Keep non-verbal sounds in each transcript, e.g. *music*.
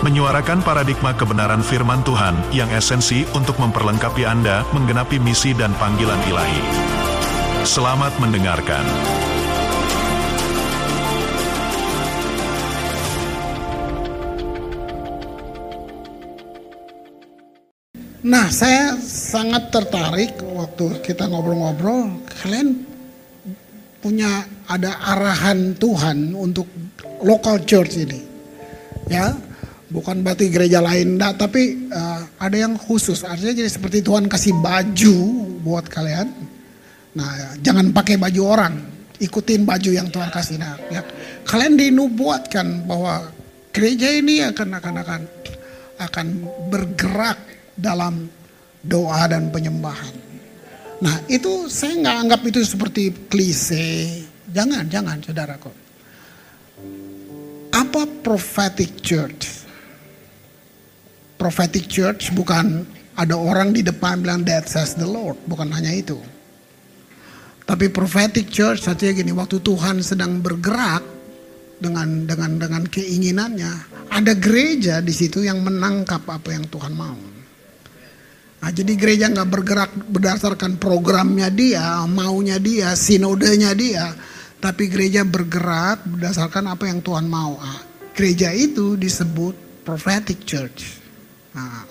menyuarakan paradigma kebenaran firman Tuhan yang esensi untuk memperlengkapi Anda menggenapi misi dan panggilan ilahi. Selamat mendengarkan. Nah, saya sangat tertarik waktu kita ngobrol-ngobrol. Kalian punya ada arahan Tuhan untuk local church ini, ya, bukan berarti gereja lain, enggak, tapi uh, ada yang khusus. Artinya jadi seperti Tuhan kasih baju buat kalian. Nah, jangan pakai baju orang, ikutin baju yang Tuhan kasih. Nah, ya, kalian dinubuatkan bahwa gereja ini akan akan akan akan bergerak dalam doa dan penyembahan. Nah itu saya nggak anggap itu seperti klise. Jangan, jangan saudaraku. Apa prophetic church? Prophetic church bukan ada orang di depan bilang that says the Lord. Bukan hanya itu. Tapi prophetic church artinya gini, waktu Tuhan sedang bergerak dengan dengan dengan keinginannya, ada gereja di situ yang menangkap apa yang Tuhan mau. Nah, jadi gereja nggak bergerak berdasarkan programnya dia, maunya dia, sinodenya dia, tapi gereja bergerak berdasarkan apa yang Tuhan mau. Nah, gereja itu disebut prophetic church. Nah,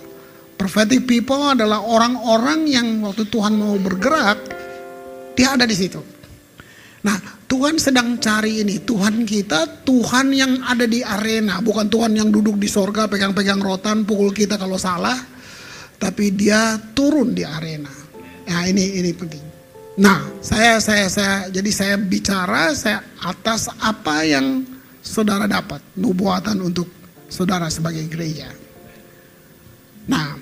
prophetic people adalah orang-orang yang waktu Tuhan mau bergerak, dia ada di situ. Nah, Tuhan sedang cari ini. Tuhan kita, Tuhan yang ada di arena, bukan Tuhan yang duduk di sorga pegang-pegang rotan, pukul kita kalau salah tapi dia turun di arena. Nah ini ini penting. Nah saya saya saya jadi saya bicara saya atas apa yang saudara dapat nubuatan untuk saudara sebagai gereja. Nah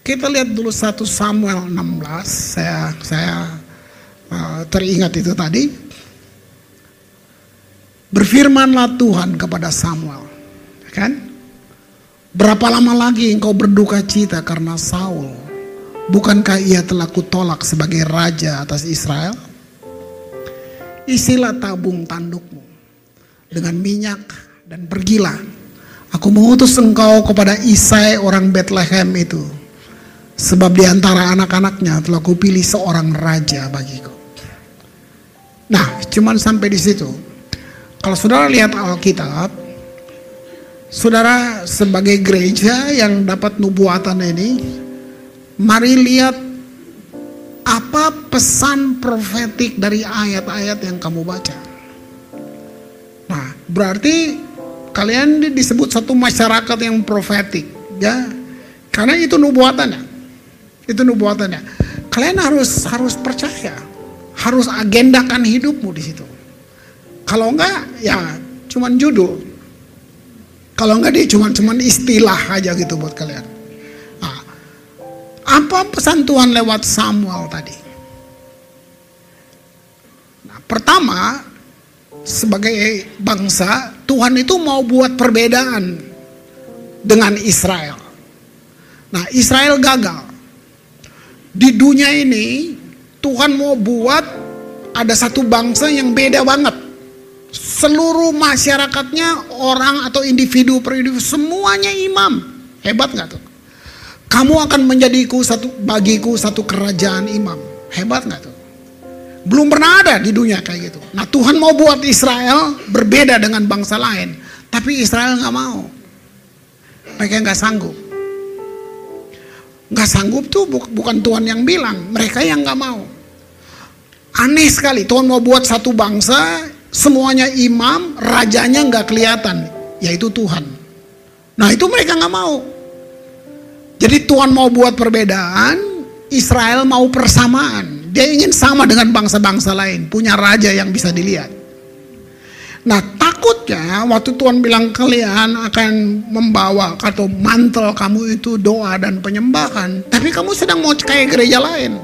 kita lihat dulu satu Samuel 16 saya saya uh, teringat itu tadi. Berfirmanlah Tuhan kepada Samuel, kan? Berapa lama lagi engkau berduka cita karena Saul? Bukankah ia telah kutolak sebagai raja atas Israel? Isilah tabung tandukmu dengan minyak dan pergilah. Aku mengutus engkau kepada Isai orang Bethlehem itu. Sebab di antara anak-anaknya telah kupilih seorang raja bagiku. Nah, cuman sampai di situ. Kalau saudara lihat Alkitab, Saudara sebagai gereja yang dapat nubuatan ini, mari lihat apa pesan profetik dari ayat-ayat yang kamu baca. Nah, berarti kalian disebut satu masyarakat yang profetik, ya. Karena itu nubuatannya. Itu nubuatannya. Kalian harus harus percaya, harus agendakan hidupmu di situ. Kalau enggak, ya cuman judul. Kalau enggak dia cuma cuman istilah aja gitu buat kalian. Nah, apa pesan Tuhan lewat Samuel tadi? Nah, pertama sebagai bangsa Tuhan itu mau buat perbedaan dengan Israel. Nah, Israel gagal. Di dunia ini Tuhan mau buat ada satu bangsa yang beda banget. Seluruh masyarakatnya orang atau individu per individu semuanya imam. Hebat nggak tuh? Kamu akan menjadiku satu bagiku satu kerajaan imam. Hebat nggak tuh belum pernah ada di dunia kayak gitu nah Tuhan mau buat Israel berbeda dengan bangsa lain tapi Israel nggak mau mereka nggak sanggup nggak sanggup tuh bukan Tuhan yang bilang mereka yang nggak mau aneh sekali Tuhan mau buat satu bangsa semuanya imam, rajanya nggak kelihatan, yaitu Tuhan. Nah itu mereka nggak mau. Jadi Tuhan mau buat perbedaan, Israel mau persamaan. Dia ingin sama dengan bangsa-bangsa lain, punya raja yang bisa dilihat. Nah takut Seharusnya waktu Tuhan bilang kalian akan membawa atau mantel kamu itu doa dan penyembahan, tapi kamu sedang mau kayak gereja lain.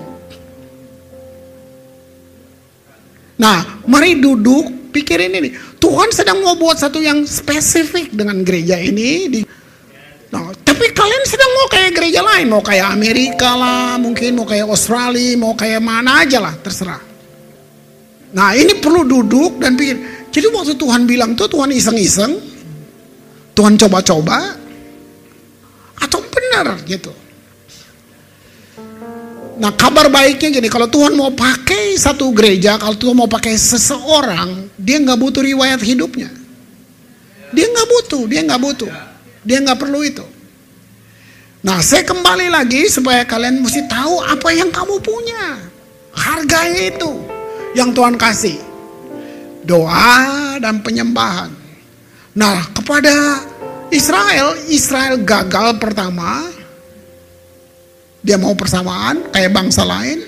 Nah, mari duduk pikirin ini. Tuhan sedang mau buat satu yang spesifik dengan gereja ini. Di, nah, tapi kalian sedang mau kayak gereja lain, mau kayak Amerika lah, mungkin mau kayak Australia, mau kayak mana aja lah, terserah. Nah, ini perlu duduk dan pikir. Jadi waktu Tuhan bilang tuh Tuhan iseng-iseng, Tuhan coba-coba, atau benar gitu. Nah kabar baiknya gini, kalau Tuhan mau pakai satu gereja, kalau Tuhan mau pakai seseorang, dia nggak butuh riwayat hidupnya. Dia nggak butuh, dia nggak butuh, dia nggak perlu itu. Nah saya kembali lagi supaya kalian mesti tahu apa yang kamu punya, harganya itu yang Tuhan kasih doa dan penyembahan. Nah, kepada Israel, Israel gagal pertama. Dia mau persamaan kayak bangsa lain.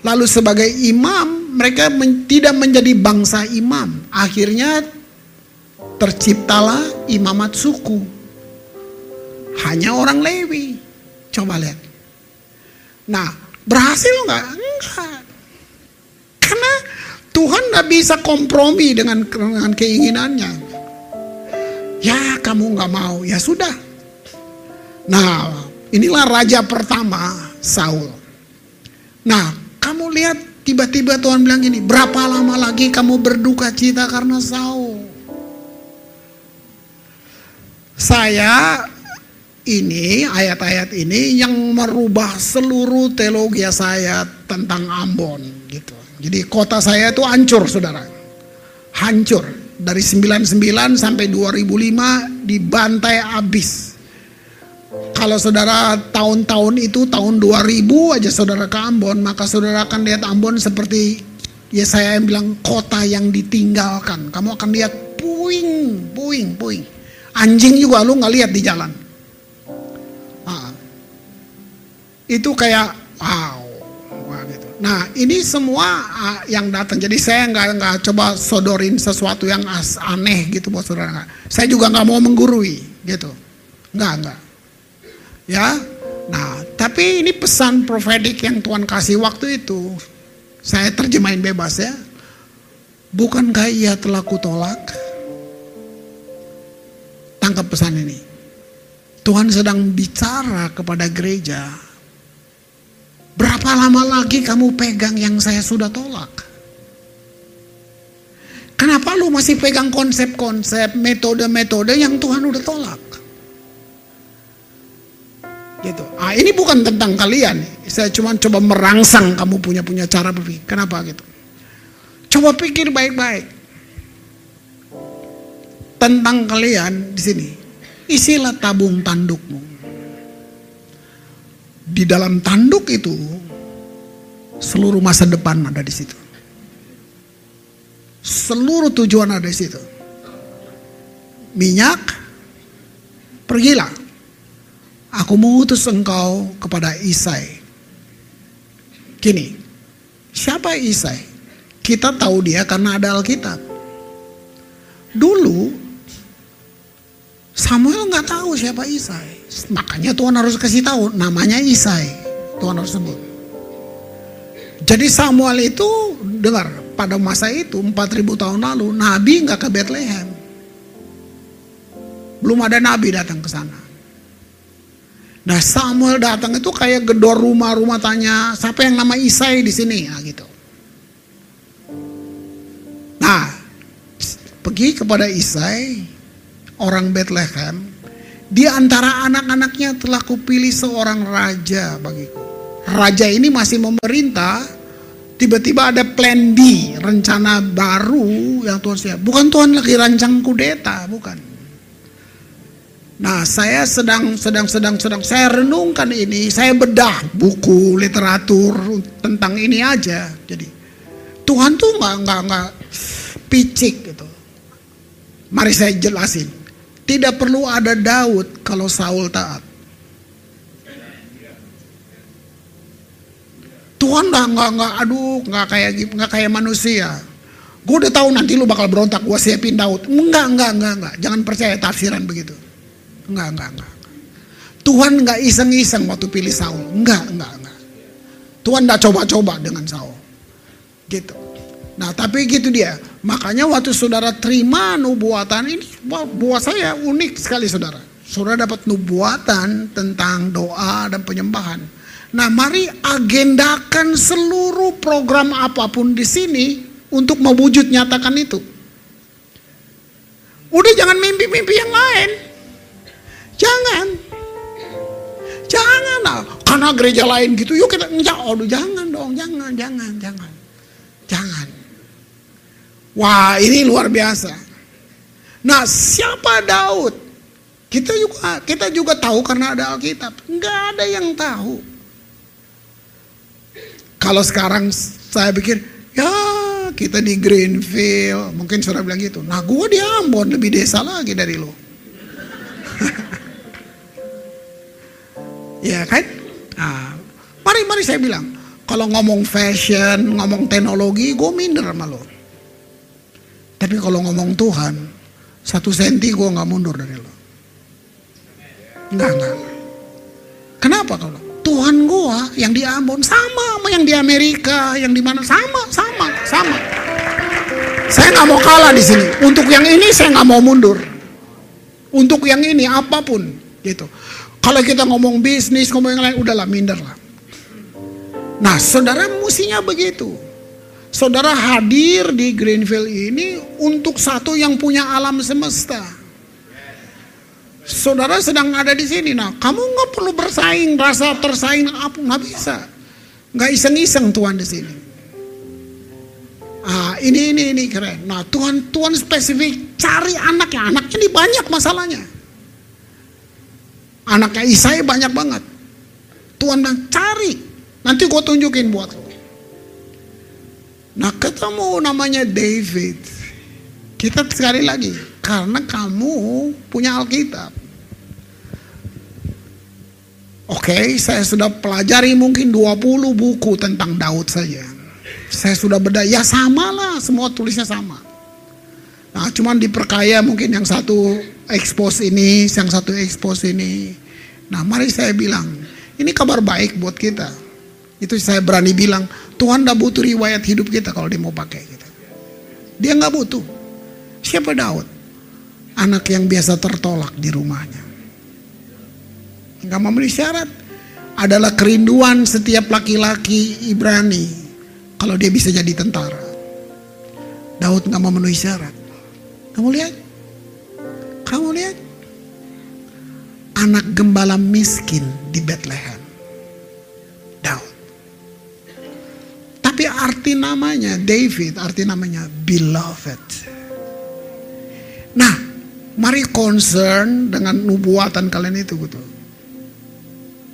Lalu sebagai imam, mereka men tidak menjadi bangsa imam. Akhirnya terciptalah imamat suku. Hanya orang Lewi. Coba lihat. Nah, berhasil nggak? Enggak. Karena Tuhan nggak bisa kompromi dengan, dengan keinginannya. Ya kamu nggak mau, ya sudah. Nah inilah raja pertama Saul. Nah kamu lihat tiba-tiba Tuhan bilang gini, berapa lama lagi kamu berduka cita karena Saul? Saya ini ayat-ayat ini yang merubah seluruh teologi saya tentang Ambon gitu. Jadi kota saya itu hancur saudara. Hancur. Dari 99 sampai 2005 dibantai habis. Kalau saudara tahun-tahun itu tahun 2000 aja saudara ke Ambon, maka saudara akan lihat Ambon seperti ya saya yang bilang kota yang ditinggalkan. Kamu akan lihat puing, puing, puing. Anjing juga lu nggak lihat di jalan. Itu kayak wow Nah ini semua uh, yang datang. Jadi saya nggak nggak coba sodorin sesuatu yang as, aneh gitu buat saudara. Saya juga nggak mau menggurui gitu. Nggak nggak. Ya. Nah tapi ini pesan profetik yang Tuhan kasih waktu itu. Saya terjemahin bebas ya. Bukankah ia telah kutolak? Tangkap pesan ini. Tuhan sedang bicara kepada gereja Berapa lama lagi kamu pegang yang saya sudah tolak? Kenapa lu masih pegang konsep-konsep, metode-metode yang Tuhan udah tolak? Gitu. Ah, ini bukan tentang kalian. Saya cuma coba merangsang kamu punya punya cara berpikir. Kenapa gitu? Coba pikir baik-baik tentang kalian di sini. Isilah tabung tandukmu di dalam tanduk itu seluruh masa depan ada di situ. Seluruh tujuan ada di situ. Minyak, pergilah. Aku mengutus engkau kepada Isai. Gini, siapa Isai? Kita tahu dia karena ada Alkitab. Dulu Samuel nggak tahu siapa Isai. Makanya Tuhan harus kasih tahu namanya Isai. Tuhan harus sebut. Jadi Samuel itu dengar pada masa itu 4000 tahun lalu nabi nggak ke Bethlehem. Belum ada nabi datang ke sana. Nah Samuel datang itu kayak gedor rumah-rumah tanya siapa yang nama Isai di sini nah, gitu. Nah pergi kepada Isai orang Bethlehem, di antara anak-anaknya telah kupilih seorang raja bagiku. Raja ini masih memerintah, tiba-tiba ada plan B, rencana baru yang Tuhan siap. Bukan Tuhan lagi rancang kudeta, bukan. Nah, saya sedang sedang sedang sedang saya renungkan ini, saya bedah buku literatur tentang ini aja. Jadi Tuhan tuh nggak nggak nggak picik gitu. Mari saya jelasin. Tidak perlu ada Daud kalau Saul taat. Tuhan nggak nggak nggak aduh nggak kayak nggak kayak manusia. Gue udah tahu nanti lu bakal berontak, gue siapin Daud. Enggak, enggak, enggak, enggak. Jangan percaya tafsiran begitu. Enggak, enggak, enggak. Tuhan enggak iseng-iseng waktu pilih Saul. Enggak, enggak, enggak. Tuhan enggak coba-coba dengan Saul. Gitu. Nah tapi gitu dia. Makanya waktu saudara terima nubuatan ini buat saya unik sekali saudara. Saudara dapat nubuatan tentang doa dan penyembahan. Nah mari agendakan seluruh program apa pun di sini untuk mewujud nyatakan itu. Udah jangan mimpi-mimpi yang lain. Jangan. Jangan lah. Karena gereja lain gitu. Yuk kita, aduh jangan dong. Jangan, jangan, jangan. Jangan. Wah ini luar biasa. Nah siapa Daud? Kita juga kita juga tahu karena ada Alkitab. Enggak ada yang tahu. Kalau sekarang saya pikir, ya kita di Greenfield, mungkin saudara bilang gitu. Nah gue di Ambon lebih desa lagi dari lo. *laughs* ya kan? Nah, mari mari saya bilang, kalau ngomong fashion, ngomong teknologi, gue minder sama lo. Tapi kalau ngomong Tuhan, satu senti gue nggak mundur dari lo. Enggak, enggak. Kenapa kalau Tuhan gua yang di Ambon sama sama yang di Amerika, yang di mana sama, sama, sama. Saya nggak mau kalah di sini. Untuk yang ini saya nggak mau mundur. Untuk yang ini apa pun gitu. Kalau kita ngomong bisnis, ngomong yang lain, udahlah minder lah. Nah, saudara musinya begitu. Saudara hadir di Greenfield ini untuk satu yang punya alam semesta. Saudara sedang ada di sini. Nah, kamu nggak perlu bersaing, rasa tersaing apa nggak bisa. Nggak iseng-iseng Tuhan di sini. Ah, ini ini ini keren. Nah, Tuhan Tuhan spesifik cari anaknya. Anaknya ini banyak masalahnya. Anaknya Isai banyak banget. Tuhan bilang cari. Nanti gue tunjukin buat lo. Nah ketemu namanya David. Kita sekali lagi. Karena kamu punya Alkitab. Oke, saya sudah pelajari mungkin 20 buku tentang Daud saja. Saya sudah beda, ya sama lah, semua tulisnya sama. Nah, cuman diperkaya mungkin yang satu expose ini, yang satu expose ini. Nah, mari saya bilang, ini kabar baik buat kita. Itu saya berani bilang, Tuhan tidak butuh riwayat hidup kita kalau dia mau pakai kita. Dia nggak butuh. Siapa Daud? Anak yang biasa tertolak di rumahnya. Nggak memenuhi syarat. Adalah kerinduan setiap laki-laki Ibrani kalau dia bisa jadi tentara. Daud nggak memenuhi syarat. Kamu lihat? Kamu lihat? Anak gembala miskin di Bethlehem. Daud. Tapi arti namanya David, arti namanya beloved. Nah, mari concern dengan nubuatan kalian itu gitu.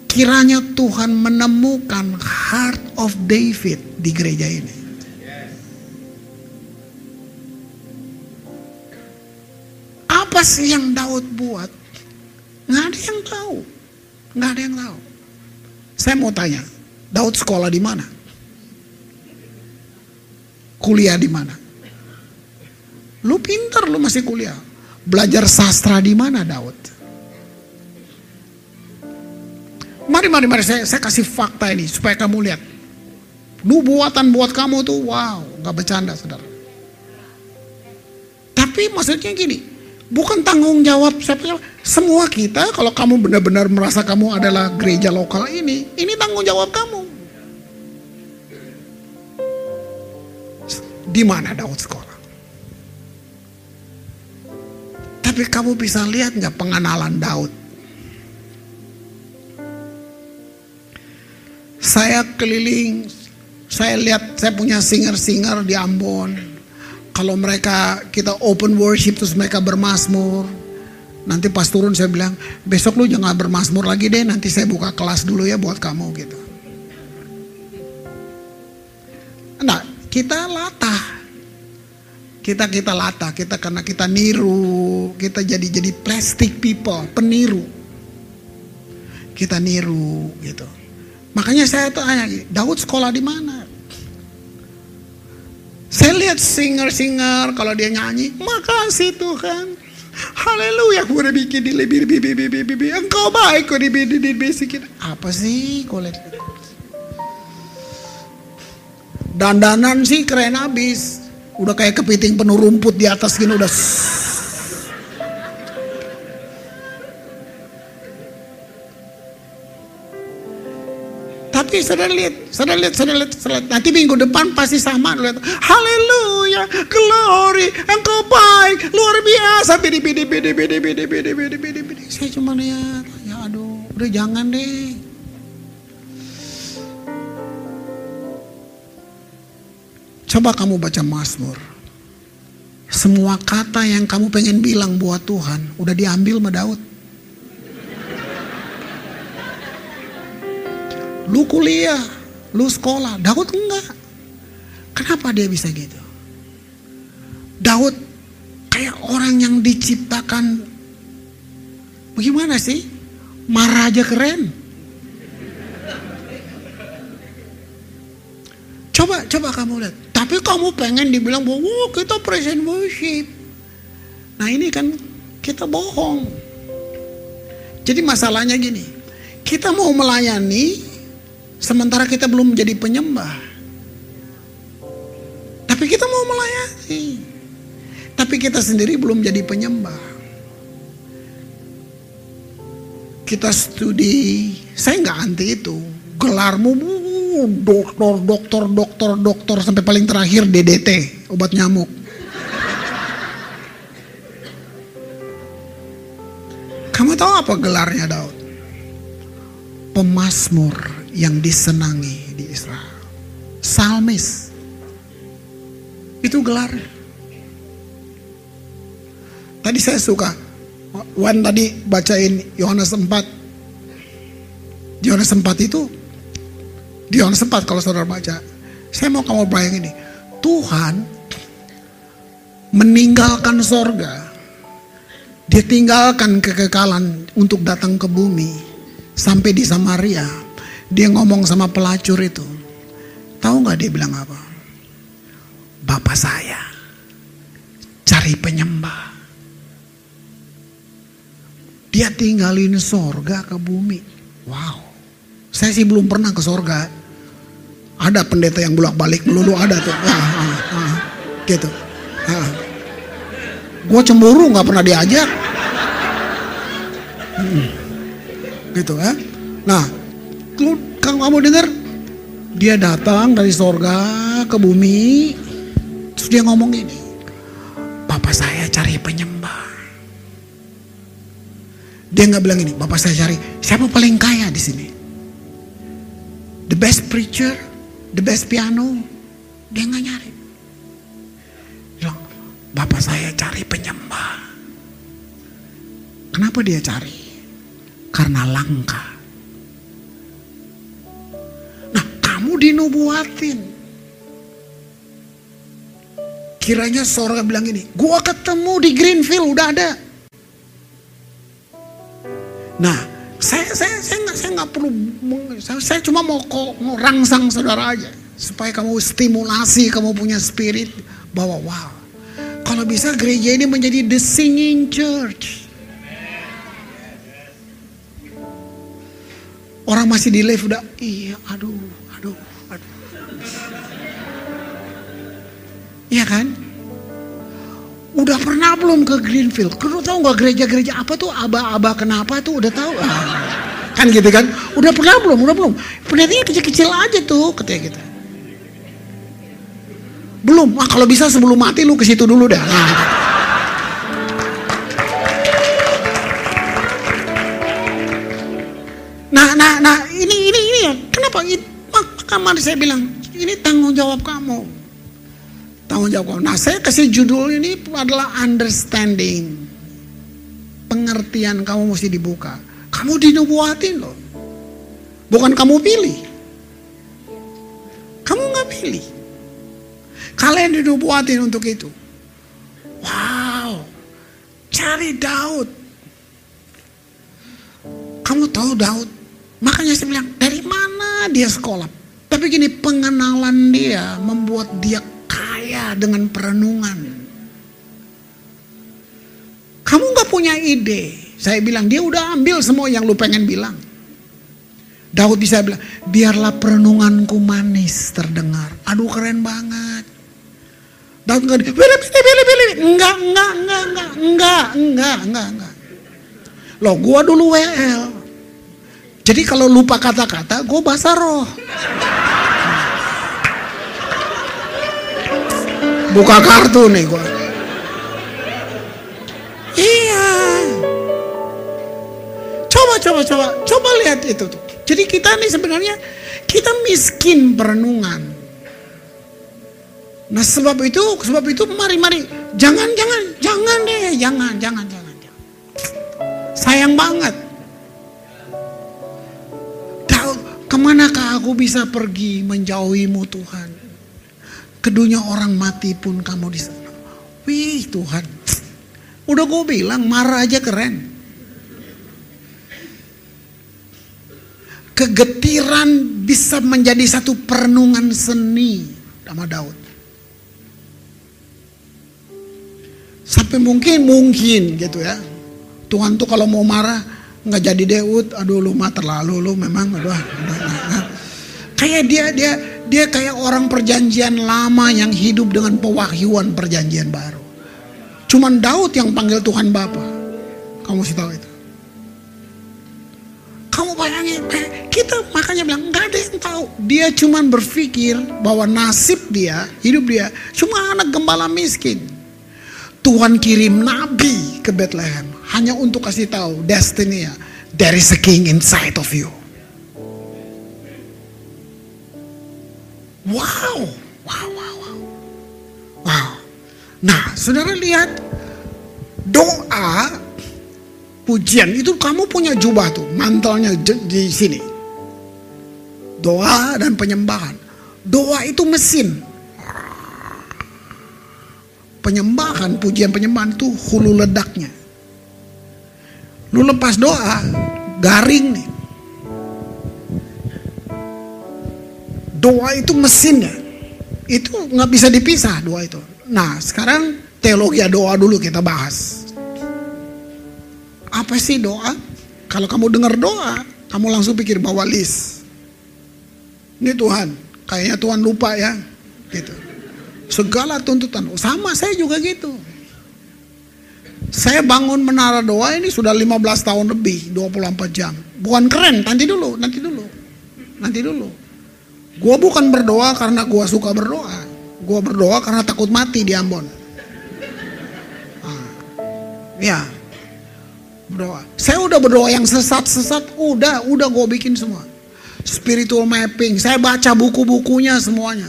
Kiranya Tuhan menemukan heart of David di gereja ini. Apa sih yang Daud buat? Nggak ada yang tahu. Nggak ada yang tahu. Saya mau tanya, Daud sekolah di mana? Kuliah di mana? Lu pinter, lu masih kuliah. Belajar sastra di mana Daud? Mari, mari, mari saya, saya kasih fakta ini supaya kamu lihat. Nubuatan buat kamu tuh wow, nggak bercanda saudara. Tapi maksudnya gini, bukan tanggung jawab siapa semua kita kalau kamu benar-benar merasa kamu adalah gereja lokal ini, ini tanggung jawab kamu. Di mana Daud sekolah? Tapi kamu bisa lihat nggak pengenalan Daud? Saya keliling, saya lihat saya punya singer-singer di Ambon. Kalau mereka kita open worship terus mereka bermasmur. Nanti pas turun saya bilang, besok lu jangan bermasmur lagi deh, nanti saya buka kelas dulu ya buat kamu gitu. Nah, kita latah. Kita kita latah, kita karena kita niru, kita jadi jadi plastic people, peniru. Kita niru gitu. Makanya saya tanya, Daud sekolah di mana? Saya lihat singer-singer kalau dia nyanyi, makasih Tuhan. Haleluya, aku udah bikin di lebih lebih lebih lebih lebih. Engkau baik kok di di di. Apa sih kau lihat? Dandanan sih keren abis. Udah kayak kepiting penuh rumput di atas gini udah. Tapi saudara lihat, saudara lihat, saudara lihat, saudara lihat. Nanti minggu depan pasti sama. Lihat. Haleluya, glory, engkau baik, luar biasa. Bidi, bidi, bidi, bidi, bidi, bidi, bidi, bidi. Saya cuma lihat, ya aduh, udah jangan deh. Coba kamu baca Mazmur. Semua kata yang kamu pengen bilang buat Tuhan udah diambil sama Daud. Lu kuliah, lu sekolah, Daud enggak. Kenapa dia bisa gitu? Daud kayak orang yang diciptakan bagaimana sih? Maharaja keren. Coba, coba kamu lihat. Tapi kamu pengen dibilang bahwa oh, kita present worship. Nah ini kan kita bohong. Jadi masalahnya gini. Kita mau melayani sementara kita belum menjadi penyembah. Tapi kita mau melayani. Tapi kita sendiri belum jadi penyembah. Kita studi, saya nggak anti itu. Gelarmu dokter, dokter, dokter, dokter sampai paling terakhir DDT, obat nyamuk. Kamu tahu apa gelarnya Daud? Pemasmur yang disenangi di Israel. Salmis. Itu gelarnya. Tadi saya suka Wan tadi bacain Yohanes 4. Yohanes 4 itu di Yohanes 4 kalau saudara baca. Saya mau kamu bayangin ini. Tuhan meninggalkan sorga. Dia tinggalkan kekekalan untuk datang ke bumi. Sampai di Samaria. Dia ngomong sama pelacur itu. Tahu nggak dia bilang apa? Bapak saya cari penyembah. Dia tinggalin sorga ke bumi. Wow. Saya sih belum pernah ke sorga. Ada pendeta yang bolak-balik melulu ada tuh. *laughs* Ah, ah, ah, gitu. Ah. Gue cemburu nggak pernah diajak. Hmm. Gitu ya. Nah, kalau kamu dengar dia datang dari sorga ke bumi, terus dia ngomong ini, Bapak saya cari penyembah. Dia nggak bilang ini, Bapak saya cari siapa paling kaya di sini? The best preacher, the best piano, dia nggak nyari. Bilang, Bapak saya cari penyembah. Kenapa dia cari? Karena langka. Nah, kamu dinubuatin. Kiranya seorang bilang ini, gua ketemu di Greenfield udah ada. Nah, saya saya saya nggak saya nggak perlu saya, saya cuma mau kok mau rangsang saudara aja supaya kamu stimulasi kamu punya spirit bahwa wow kalau bisa gereja ini menjadi the singing church. Orang masih di live udah iya aduh aduh aduh. Iya kan? Udah pernah belum ke Greenfield? Kau tahu nggak gereja-gereja apa tuh aba-aba kenapa tuh udah tahu? Ah, kan gitu kan? Udah pernah belum? Udah belum? Pendetanya kecil-kecil aja tuh katanya kita. Belum. Ah, kalau bisa sebelum mati lu ke situ dulu dah. Nah, nah, nah, nah, ini ini ini ya. Kenapa? Maka mari saya bilang ini tanggung jawab kamu tanggung jawab kamu. Nah saya kasih judul ini adalah understanding. Pengertian kamu mesti dibuka. Kamu dinubuatin loh. Bukan kamu pilih. Kamu nggak pilih. Kalian dinubuatin untuk itu. Wow. Cari Daud. Kamu tahu Daud. Makanya saya bilang, dari mana dia sekolah? Tapi gini, pengenalan dia membuat dia kaya. dengan perenungan. Kamu nggak punya ide. Saya bilang dia udah ambil semua yang lu pengen bilang. Daud bisa bilang, biarlah perenunganku manis terdengar. Aduh keren banget. Daud nggak. Enggak, enggak, enggak, enggak, enggak, enggak, enggak, enggak. Loh, gua dulu WL. Jadi kalau lupa kata-kata, gua bahasa roh. Buka kartu nih gua. Iya. Coba, coba, coba, coba lihat itu tuh. Jadi kita nih sebenarnya kita miskin perenungan. Nah sebab itu, sebab itu mari mari jangan jangan jangan deh, jangan jangan jangan. jangan. Sayang banget. Tahu ke manakah aku bisa pergi menjauhimu Tuhan? Kedunya orang mati pun kamu di sana. Wih Tuhan, udah gue bilang marah aja keren. Kegetiran bisa menjadi satu perenungan seni sama Daud. Sampai mungkin mungkin gitu ya. Tuhan tuh kalau mau marah nggak jadi Daud, aduh lu mah terlalu lu memang aduh. aduh, aduh. Kayak dia dia dia kayak orang perjanjian lama yang hidup dengan pewahyuan perjanjian baru. Cuman Daud yang panggil Tuhan Bapa. Kamu sih tahu itu. Kamu bayangin, kita makanya bilang nggak ada yang tahu. Dia cuman berpikir bahwa nasib dia, hidup dia, cuma anak gembala miskin. Tuhan kirim nabi ke Bethlehem hanya untuk kasih tahu destiny. There is a king inside of you. Wow, wow, wow, wow. Wow. Nah, saudara lihat doa pujian itu kamu punya jubah tuh, mantelnya di sini. Doa dan penyembahan. Doa itu mesin. Penyembahan, pujian penyembahan itu hulu ledaknya. Lu lepas doa, garing nih. Doa itu mesinnya. Itu nggak bisa dipisah doa itu. Nah sekarang teologi doa dulu kita bahas. Apa sih doa? Kalau kamu dengar doa, kamu langsung pikir bawa list. Ini Tuhan, kayaknya Tuhan lupa ya, gitu. Segala tuntutan, sama saya juga gitu. Saya bangun menara doa ini sudah 15 tahun lebih, 24 jam. Bukan keren, nanti dulu, nanti dulu. Nanti dulu. Gua bukan berdoa karena gua suka berdoa. Gua berdoa karena takut mati di Ambon. Nah, ya, berdoa. Saya udah berdoa yang sesat-sesat, udah, udah gue bikin semua. Spiritual mapping, saya baca buku-bukunya semuanya.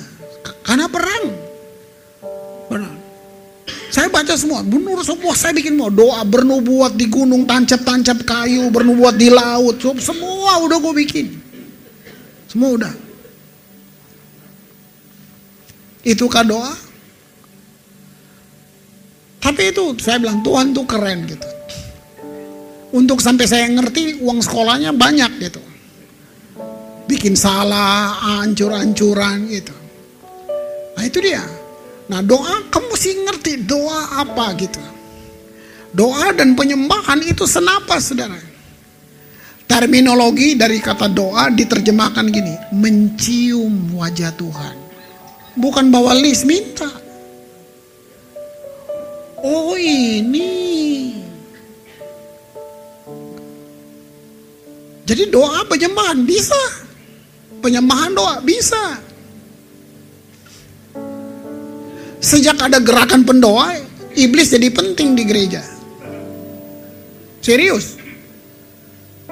Karena perang. Benar. Saya baca semua, benar semua saya bikin mau doa bernubuat di gunung, tancap-tancap kayu, bernubuat di laut, semua udah gue bikin. Semua udah. Itukah doa? Tapi itu saya bilang Tuhan tuh keren gitu. Untuk sampai saya ngerti uang sekolahnya banyak gitu. Bikin salah, ancur-ancuran gitu. Nah itu dia. Nah doa kamu mesti ngerti doa apa gitu. Doa dan penyembahan itu senapa saudara. Terminologi dari kata doa diterjemahkan gini. Mencium wajah Tuhan. Bukan bawa list minta. Oh ini. Jadi doa penyembahan bisa. Penyembahan doa bisa. Sejak ada gerakan pendoa, iblis jadi penting di gereja. Serius.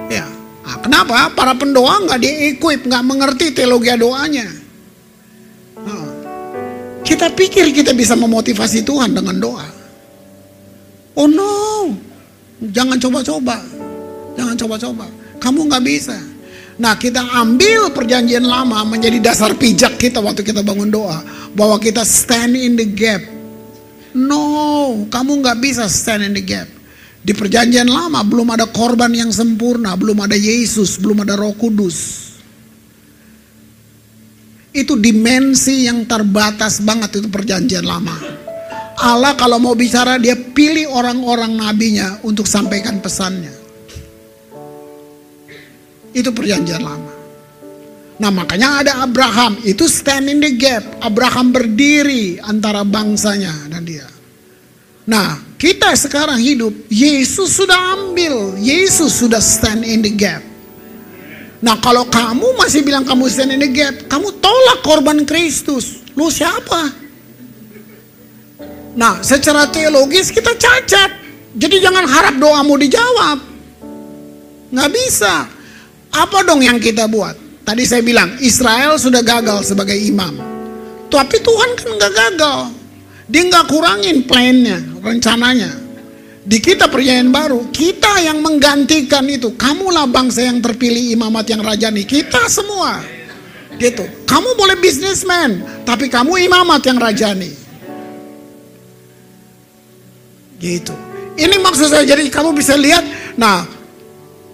Ya. Nah, kenapa? Para pendoa nggak di-equip, nggak mengerti teologi doanya. Kita pikir kita bisa memotivasi Tuhan dengan doa. Oh no, jangan coba-coba, jangan coba-coba. Kamu nggak bisa. Nah kita ambil perjanjian lama menjadi dasar pijak kita waktu kita bangun doa. Bahwa kita stand in the gap. No, kamu nggak bisa stand in the gap. Di perjanjian lama belum ada korban yang sempurna, belum ada Yesus, belum ada Roh Kudus. Itu dimensi yang terbatas banget itu perjanjian lama. Allah kalau mau bicara dia pilih orang-orang nabinya untuk sampaikan pesannya. Itu perjanjian lama. Nah makanya ada Abraham, itu stand in the gap. Abraham berdiri antara bangsanya dan dia. Nah kita sekarang hidup, Yesus sudah ambil, Yesus sudah stand in the gap. Nah kalau kamu masih bilang kamu stand in the gap, kamu tolak korban Kristus. Lu siapa? Nah secara teologis kita cacat. Jadi jangan harap doamu dijawab. Nggak bisa. Apa dong yang kita buat? Tadi saya bilang Israel sudah gagal sebagai imam. Tapi Tuhan kan nggak gagal. Dia nggak kurangin plannya, rencananya. Di kita perjanjian baru, kita yang menggantikan itu. Kamulah bangsa yang terpilih imamat yang rajani. Kita semua. Gitu. Kamu boleh bisnismen, tapi kamu imamat yang rajani. Gitu. Ini maksud saya jadi kamu bisa lihat. Nah,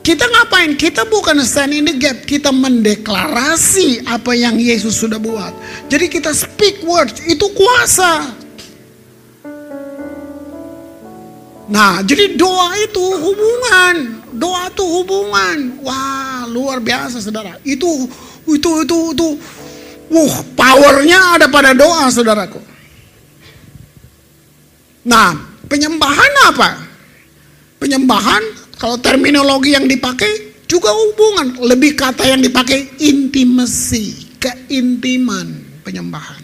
kita ngapain? Kita bukan stand in the gap, kita mendeklarasi apa yang Yesus sudah buat. Jadi kita speak words, itu kuasa. Nah, jadi doa itu hubungan, doa itu hubungan. Wah, luar biasa saudara. Itu itu itu itu uh powernya ada pada doa saudaraku. Nah, penyembahan apa? Penyembahan kalau terminologi yang dipakai juga hubungan, lebih kata yang dipakai intimasi, keintiman penyembahan.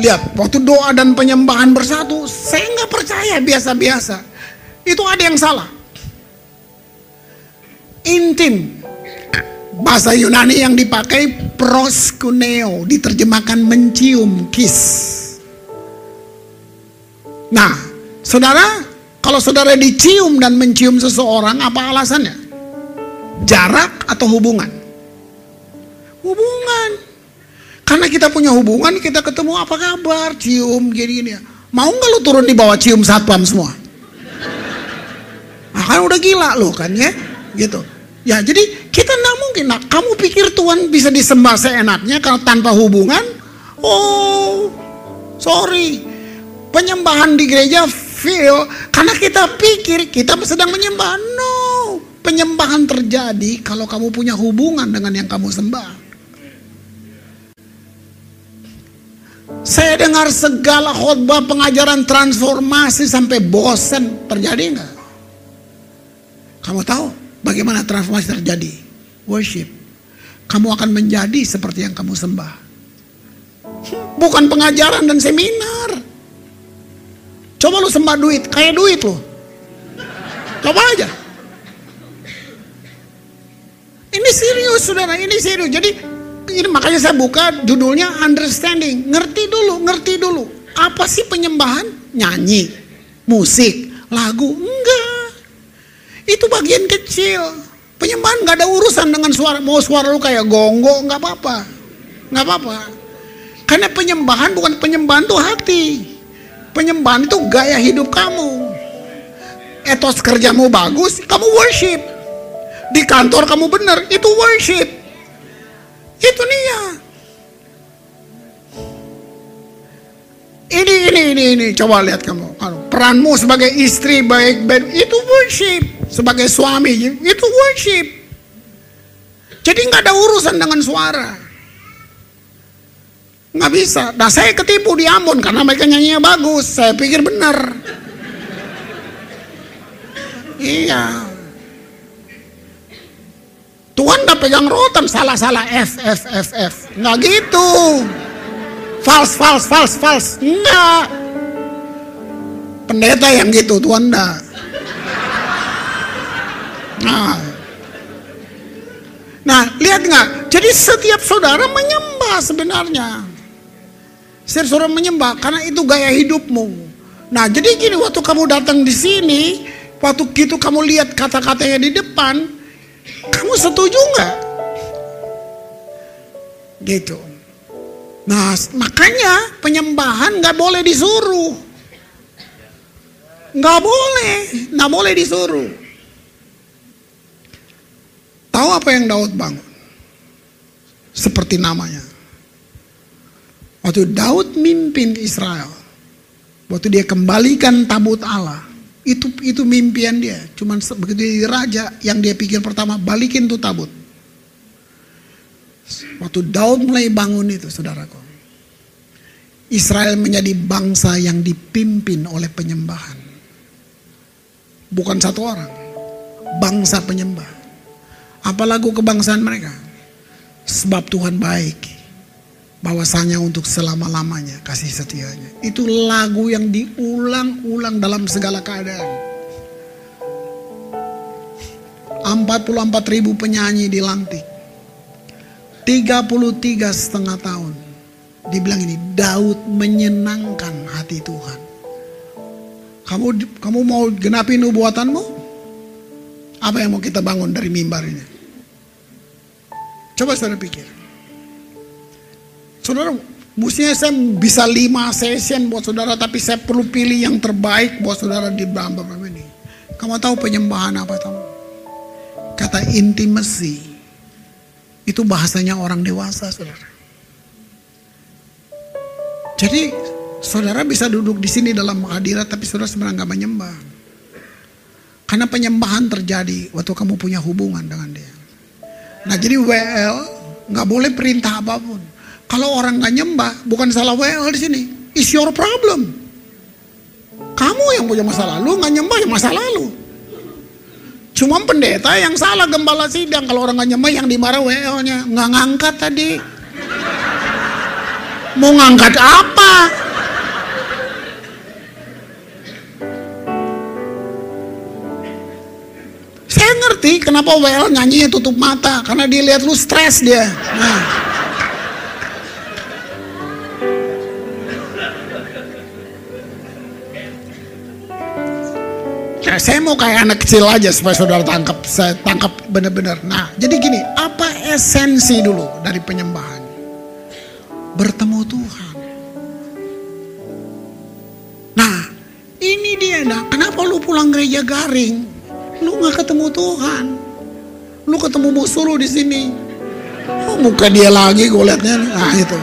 Lihat, waktu doa dan penyembahan bersatu, saya nggak percaya biasa-biasa. Itu ada yang salah. Intim. Bahasa Yunani yang dipakai proskuneo, diterjemahkan mencium, kiss. Nah, saudara, kalau saudara dicium dan mencium seseorang, apa alasannya? Jarak atau hubungan? Hubungan. Karena kita punya hubungan, kita ketemu apa kabar, cium gini-gini ya. Mau nggak lu turun di bawah cium satpam semua? Nah, kan udah gila lo kan ya, gitu. Ya jadi kita nggak mungkin. Nah, kamu pikir Tuhan bisa disembah seenaknya kalau tanpa hubungan? Oh, sorry. Penyembahan di gereja feel karena kita pikir kita sedang menyembah. No, penyembahan terjadi kalau kamu punya hubungan dengan yang kamu sembah. Saya dengar segala khotbah pengajaran transformasi sampai bosen. Terjadi nggak? Kamu tahu bagaimana transformasi terjadi? Worship. Kamu akan menjadi seperti yang kamu sembah. Bukan pengajaran dan seminar. Coba lu sembah duit, kayak duit lo. Coba aja. Ini serius saudara, ini serius. Jadi ini makanya saya buka judulnya understanding. Ngerti dulu, ngerti dulu. Apa sih penyembahan? Nyanyi, musik, lagu? Enggak. Itu bagian kecil. Penyembahan nggak ada urusan dengan suara. Mau suara lu kayak gonggong nggak apa-apa. Nggak apa-apa. Karena penyembahan bukan penyembahan tuh hati. Penyembahan itu gaya hidup kamu. Etos kerjamu bagus, kamu worship. Di kantor kamu benar, itu worship. Itu dia. Ini, ini, ini, ini. Coba lihat kamu. Peranmu sebagai istri baik, baik itu worship. Sebagai suami, itu worship. Jadi nggak ada urusan dengan suara. Nggak bisa. Nah saya ketipu di Ambon karena mereka nyanyinya bagus. Saya pikir benar. Iya. Tuhan gak pegang rotan salah-salah F F F F. Nggak gitu. Fals fals fals fals. Nggak. Pendeta yang gitu Tuhan enggak nah. Nah lihat nggak? Jadi setiap saudara menyembah sebenarnya. Setiap saudara menyembah karena itu gaya hidupmu. Nah jadi gini waktu kamu datang di sini waktu gitu kamu lihat kata-katanya di depan kamu setuju nggak? Gitu. Nah, makanya penyembahan nggak boleh disuruh. Nggak boleh, nggak boleh disuruh. Tahu apa yang Daud bangun? Seperti namanya. Waktu Daud mimpin Israel, waktu dia kembalikan tabut Allah, itu itu mimpian dia. Cuman begitu dia raja, yang dia pikir pertama balikin tuh tabut. Waktu Daud mulai bangun itu, saudaraku. Israel menjadi bangsa yang dipimpin oleh penyembahan. Bukan satu orang, bangsa penyembah. Apa lagu kebangsaan mereka? Sebab Tuhan baik, bahwasanya untuk selama-lamanya kasih setianya. Itu lagu yang diulang-ulang dalam segala keadaan. 44 ribu penyanyi dilantik. 33 setengah tahun. Dibilang ini, Daud menyenangkan hati Tuhan. Kamu kamu mau genapi nubuatanmu? Apa yang mau kita bangun dari mimbar ini? Coba saudara pikir. Saudara, mestinya saya bisa lima session buat saudara, tapi saya perlu pilih yang terbaik buat saudara di Bamba ini. Kamu tahu penyembahan apa tahu? Kata intimacy. Itu bahasanya orang dewasa, saudara. Jadi saudara bisa duduk di sini dalam hadirat tapi saudara sebenarnya nggak menyembah. Karena penyembahan terjadi waktu kamu punya hubungan dengan dia. Nah jadi WL nggak boleh perintah apa pun. Kalau orang nggak nyembah, bukan salah WL di sini. It's your problem. Kamu yang punya masa lalu nggak nyembah ya masa lalu. Cuma pendeta yang salah gembala sidang kalau orang nggak nyembah yang dimarah WL-nya nggak ngangkat tadi. Mau ngangkat apa? Saya ngerti kenapa WL nyanyinya tutup mata karena dia lihat lu stres dia. Nah. Ya, saya mau kayak anak kecil aja supaya saudara tangkap, saya tangkap benar-benar. Nah, jadi gini, apa esensi dulu dari penyembahan? Bertemu Tuhan. Nah, ini dia. Nah, kenapa lu pulang gereja garing? Lu nggak ketemu Tuhan. Lu ketemu musuh lu di sini. Oh, muka dia lagi gue liatnya. Nah, itu.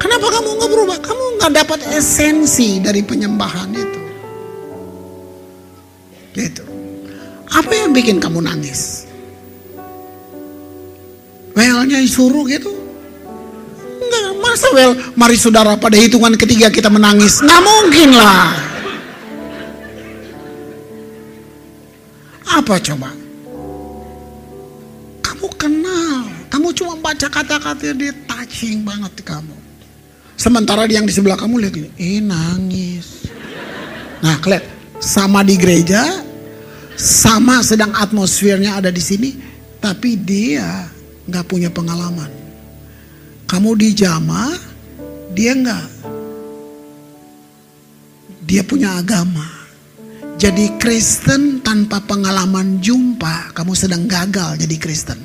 Kenapa kamu nggak berubah? Kamu nggak dapat esensi dari penyembahan itu. Gitu. Apa yang bikin kamu nangis? Welnya disuruh gitu? Enggak, masa well, mari saudara pada hitungan ketiga kita menangis. Nggak mungkin lah. Apa coba? Kamu kenal, kamu cuma baca kata-kata dia touching banget di kamu. Sementara yang di sebelah kamu lihat ini, eh nangis. Nah, kelihat sama di gereja, sama sedang atmosfernya ada di sini, tapi dia nggak punya pengalaman. Kamu di jama, dia nggak. Dia punya agama. Jadi Kristen tanpa pengalaman jumpa, kamu sedang gagal jadi Kristen.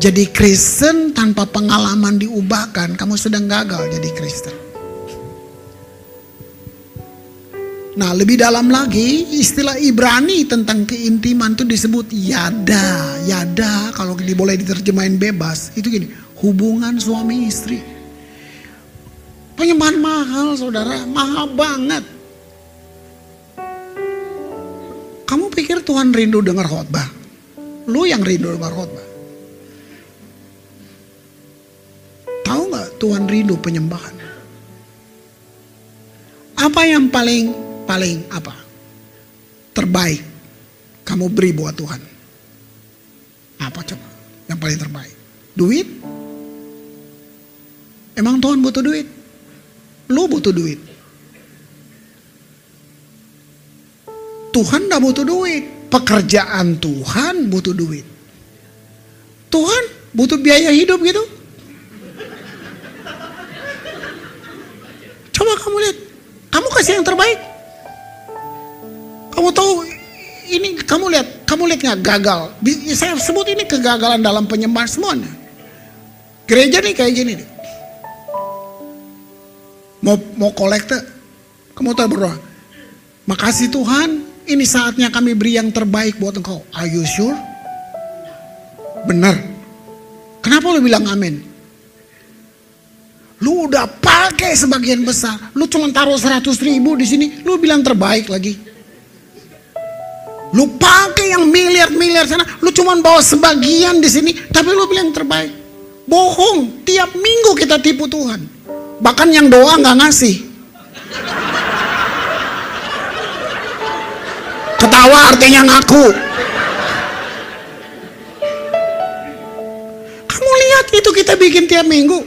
Jadi Kristen tanpa pengalaman diubahkan, kamu sedang gagal jadi Kristen. Nah lebih dalam lagi istilah Ibrani tentang keintiman itu disebut yada. Yada kalau boleh diterjemahin bebas itu gini hubungan suami istri. Penyembahan mahal saudara, mahal banget. Kamu pikir Tuhan rindu dengar khotbah? Lu yang rindu dengar khotbah. Tahu nggak Tuhan rindu penyembahan? Apa yang paling paling apa? Terbaik kamu beri buat Tuhan. Apa coba? Yang paling terbaik? Duit? Emang Tuhan butuh duit? Lu butuh duit. Tuhan gak butuh duit. Pekerjaan Tuhan butuh duit. Tuhan butuh biaya hidup gitu. Coba kamu lihat. Kamu kasih yang terbaik. Kamu tahu ini kamu lihat, kamu lihat nggak gagal? Saya sebut ini kegagalan dalam penyembahan semuanya. Gereja nih kayak gini nih. Mau mau kolekte, kamu tahu berdoa. Makasih Tuhan, ini saatnya kami beri yang terbaik buat engkau. Are you sure? Benar. Kenapa lu bilang amin? Lu udah pakai sebagian besar. Lu cuma taruh 100 ribu di sini. Lu bilang terbaik lagi. Lu pakai yang miliar-miliar sana. Lu cuma bawa sebagian di sini. Tapi lu bilang terbaik. Bohong. Tiap minggu kita tipu Tuhan. Bahkan yang doa nggak ngasih. Ketawa artinya ngaku. Kamu lihat itu kita bikin tiap minggu.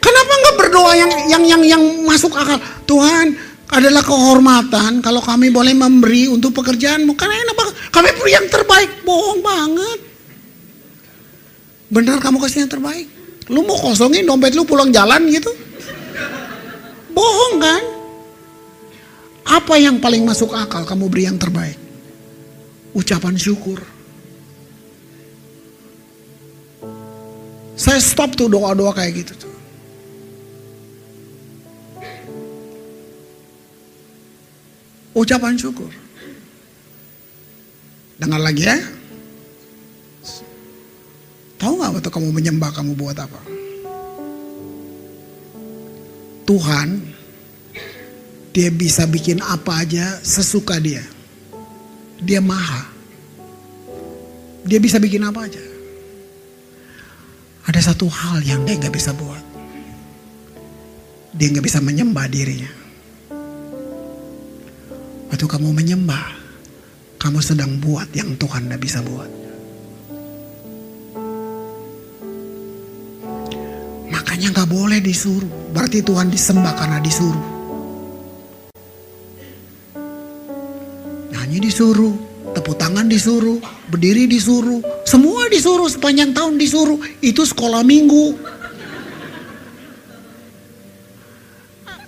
Kenapa nggak berdoa yang yang yang yang masuk akal? Tuhan adalah kehormatan kalau kami boleh memberi untuk pekerjaanmu. Karena enak banget. Kami beri yang terbaik. Bohong banget. Benar kamu kasih yang terbaik. Lu mau kosongin dompet lu pulang jalan gitu? Bohong kan? Apa yang paling masuk akal kamu beri yang terbaik? Ucapan syukur. Saya stop tuh doa-doa kayak gitu Ucapan syukur. Dengar lagi ya. Tahu nggak waktu kamu menyembah kamu buat apa? Tuhan, dia bisa bikin apa aja sesuka dia. Dia maha. Dia bisa bikin apa aja. Ada satu hal yang dia nggak bisa buat. Dia nggak bisa menyembah dirinya. Waktu kamu menyembah, kamu sedang buat yang Tuhan tidak bisa buat. Makanya nggak boleh disuruh. Berarti Tuhan disembah karena disuruh. Nyanyi disuruh, tepuk tangan disuruh, berdiri disuruh, semua disuruh sepanjang tahun disuruh. Itu sekolah minggu.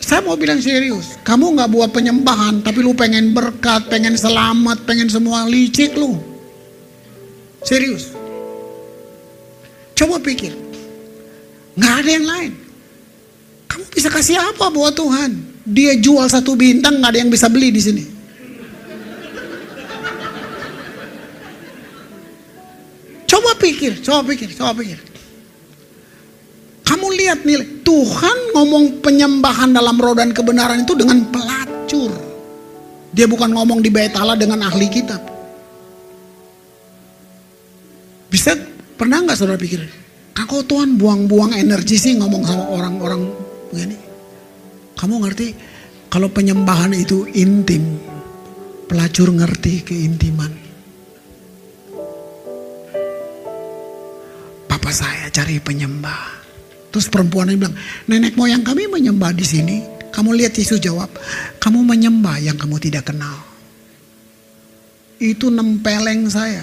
Saya mau bilang serius, kamu nggak buat penyembahan, tapi lu pengen berkat, pengen selamat, pengen semua licik lu. Serius. Coba pikir, nggak ada yang lain. Kamu bisa kasih apa buat Tuhan? Dia jual satu bintang, nggak ada yang bisa beli di sini. Coba pikir, coba pikir, coba pikir. Lihat nih, Tuhan ngomong penyembahan dalam roh dan kebenaran itu dengan pelacur. Dia bukan ngomong di bait Allah dengan ahli kitab. Bisa pernah nggak saudara pikir, kalau Tuhan buang-buang energi sih ngomong sama orang-orang begini. Kamu ngerti kalau penyembahan itu intim, pelacur ngerti keintiman. Papa saya cari penyembah. Terus perempuan ini bilang, nenek moyang kami menyembah di sini. Kamu lihat Yesus jawab, kamu menyembah yang kamu tidak kenal. Itu nempeleng saya.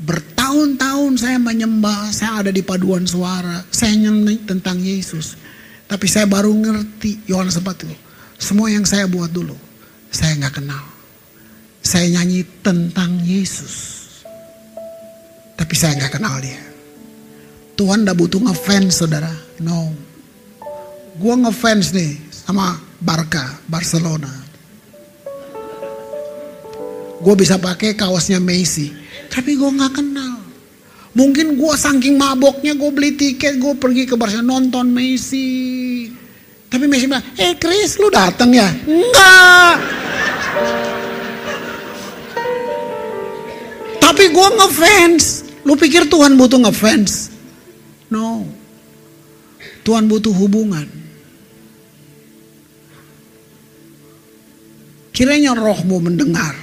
Bertahun-tahun saya menyembah, saya ada di paduan suara, saya nyanyi tentang Yesus. Tapi saya baru ngerti, Yohanes 4 itu. Semua yang saya buat dulu, saya nggak kenal. Saya nyanyi tentang Yesus. Tapi saya nggak kenal dia. Tuhan gak butuh ngefans saudara. No. Gue ngefans nih sama Barca, Barcelona. Gue bisa pakai kaosnya Messi. Tapi gue gak kenal. Mungkin gue saking maboknya gue beli tiket, gue pergi ke Barcelona nonton Messi. Tapi Messi bilang, eh Chris lu datang ya? Enggak. Tapi gue ngefans. Lu pikir Tuhan butuh ngefans? No. Tuhan butuh hubungan. Kiranya rohmu mendengar.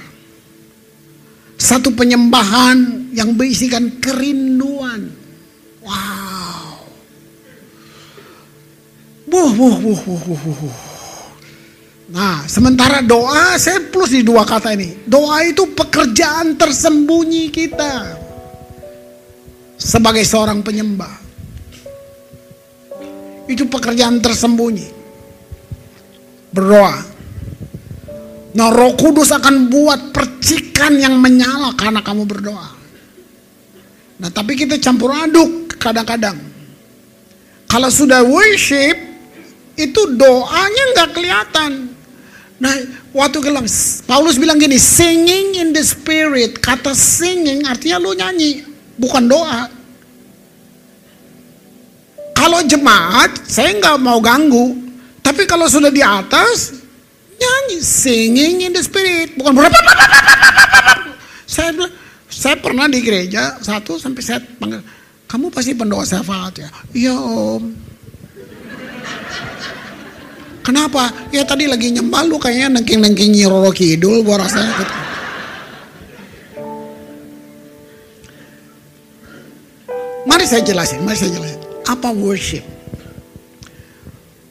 Satu penyembahan yang berisikan kerinduan. Wow. Buh, buh, buh, buh, buh, buh. Nah, sementara doa, saya plus di dua kata ini. Doa itu pekerjaan tersembunyi kita. Sebagai seorang penyembah. Itu pekerjaan tersembunyi. Berdoa. Nah roh kudus akan buat percikan yang menyala karena kamu berdoa. Nah tapi kita campur aduk kadang-kadang. Kalau sudah worship, itu doanya nggak kelihatan. Nah, waktu bilang Paulus bilang gini, singing in the spirit. Kata singing artinya lu nyanyi, bukan doa. Kalau jemaat, saya nggak mau ganggu. Tapi kalau sudah di atas, nyanyi, singing in the spirit, bukan Saya saya pernah di gereja satu sampai saya panggil, kamu pasti pendoa syafaat ya? Iya om. Kenapa? Ya tadi lagi nyembah lu kayaknya nengking-nengking Nyiroro Kidul gua rasanya gitu. Mari saya jelasin, mari saya jelasin. Apa worship?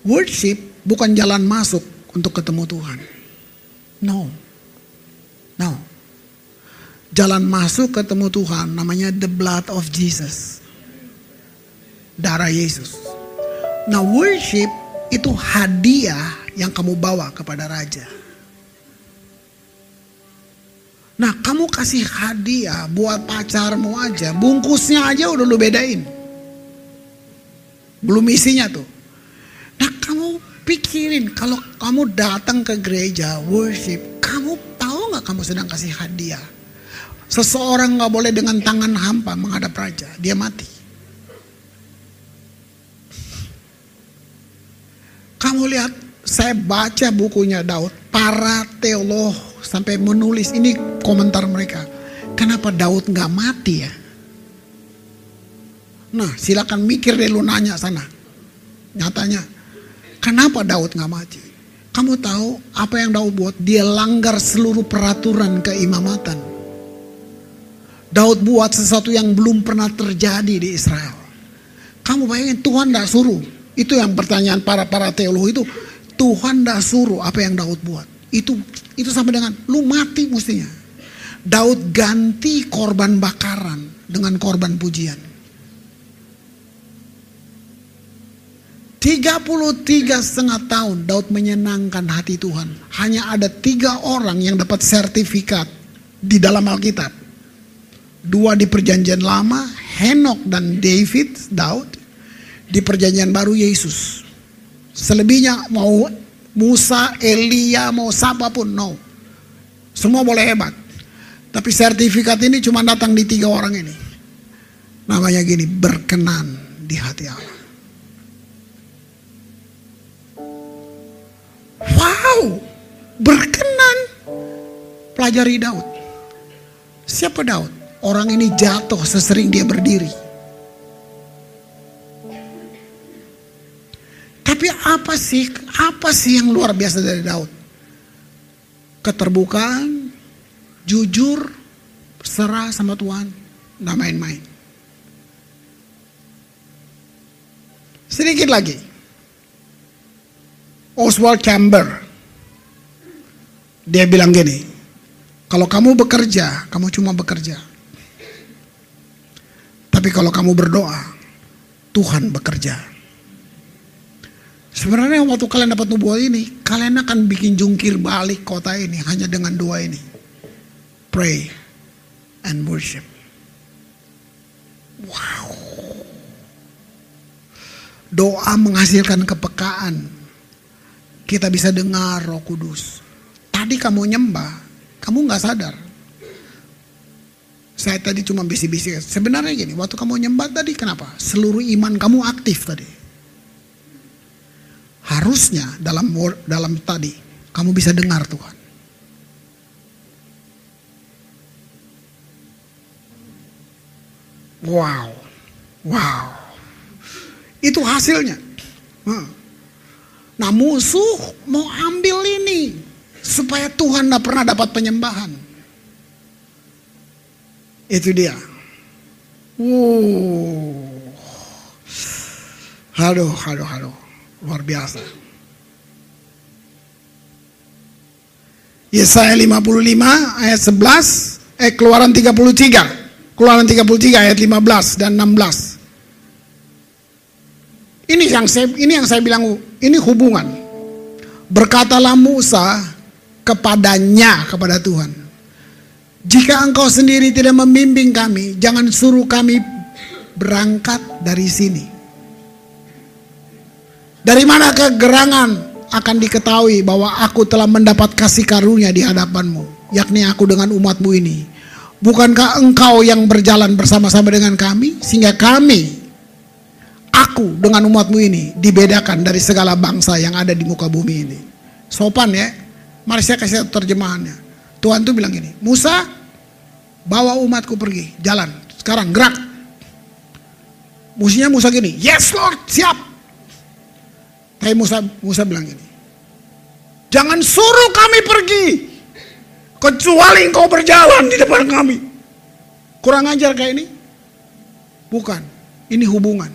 Worship bukan jalan masuk untuk ketemu Tuhan. No. No. Jalan masuk ketemu Tuhan namanya the blood of Jesus. Darah Yesus. Nah worship itu hadiah yang kamu bawa kepada raja. Nah kamu kasih hadiah buat pacarmu aja, bungkusnya aja udah lu bedain. Belum isinya tuh. Nah kamu pikirin kalau kamu datang ke gereja worship, kamu tahu nggak kamu sedang kasih hadiah? Seseorang nggak boleh dengan tangan hampa menghadap raja, dia mati. Kamu lihat, saya baca bukunya Daud, para teolog sampai menulis ini komentar mereka. Kenapa Daud nggak mati ya? Nah, silakan mikir deh lu nanya sana. Nyatanya, kenapa Daud nggak mati? Kamu tahu apa yang Daud buat? Dia langgar seluruh peraturan keimamatan. Daud buat sesuatu yang belum pernah terjadi di Israel. Kamu bayangin Tuhan tidak suruh. Itu yang pertanyaan para para teolog itu. Tuhan tidak suruh apa yang Daud buat. Itu itu sama dengan lu mati mestinya. Daud ganti korban bakaran dengan korban pujian. 33 setengah tahun Daud menyenangkan hati Tuhan. Hanya ada tiga orang yang dapat sertifikat di dalam Alkitab. Dua di perjanjian lama, Henok dan David, Daud. Di perjanjian baru Yesus. Selebihnya mau Musa, Elia, mau siapa pun, no. Semua boleh hebat. Tapi sertifikat ini cuma datang di tiga orang ini. Namanya gini, berkenan di hati Allah. Wow, berkenan. Pelajari Daud. Siapa Daud? Orang ini jatuh sesering dia berdiri. Tapi apa sih, apa sih yang luar biasa dari Daud? Keterbukaan, jujur, serah sama Tuhan, nggak main-main. Sedikit lagi. Oswald Chamber. Dia bilang gini, kalau kamu bekerja, kamu cuma bekerja. Tapi kalau kamu berdoa, Tuhan bekerja. Sebenarnya waktu kalian dapat nubuat ini, kalian akan bikin jungkir balik kota ini hanya dengan dua ini. Pray and worship. Wow. Doa menghasilkan kepekaan. Kita bisa dengar roh kudus. Tadi kamu nyembah, kamu nggak sadar. Saya tadi cuma bisi-bisi. Sebenarnya gini, waktu kamu nyembah tadi kenapa? Seluruh iman kamu aktif tadi. Harusnya dalam dalam tadi kamu bisa dengar Tuhan. Wow, wow, itu hasilnya. Nah musuh mau ambil ini supaya Tuhan tidak pernah dapat penyembahan. Itu dia. Wow. Aduh, aduh, aduh. Luar biasa. Yesaya 55 ayat 11, eh keluaran 33. Keluaran 33 ayat 15 dan 16. Ini yang saya ini yang saya bilang ini hubungan. Berkatalah Musa kepadanya kepada Tuhan. Jika engkau sendiri tidak membimbing kami, jangan suruh kami berangkat dari sini. Dari mana kegerangan akan diketahui bahwa aku telah mendapat kasih karunia di hadapanmu, yakni aku dengan umatmu ini. Bukankah engkau yang berjalan bersama-sama dengan kami, sehingga kami, aku dengan umatmu ini dibedakan dari segala bangsa yang ada di muka bumi ini. Sopan ya. Mari saya kasih terjemahannya. Tuhan tuh bilang gini, Musa bawa umatku pergi, jalan. Sekarang gerak. Musinya Musa gini, yes Lord, siap. Tapi Musa, Musa bilang gini, jangan suruh kami pergi, kecuali engkau berjalan di depan kami. Kurang ajar kayak ini? Bukan, ini hubungan.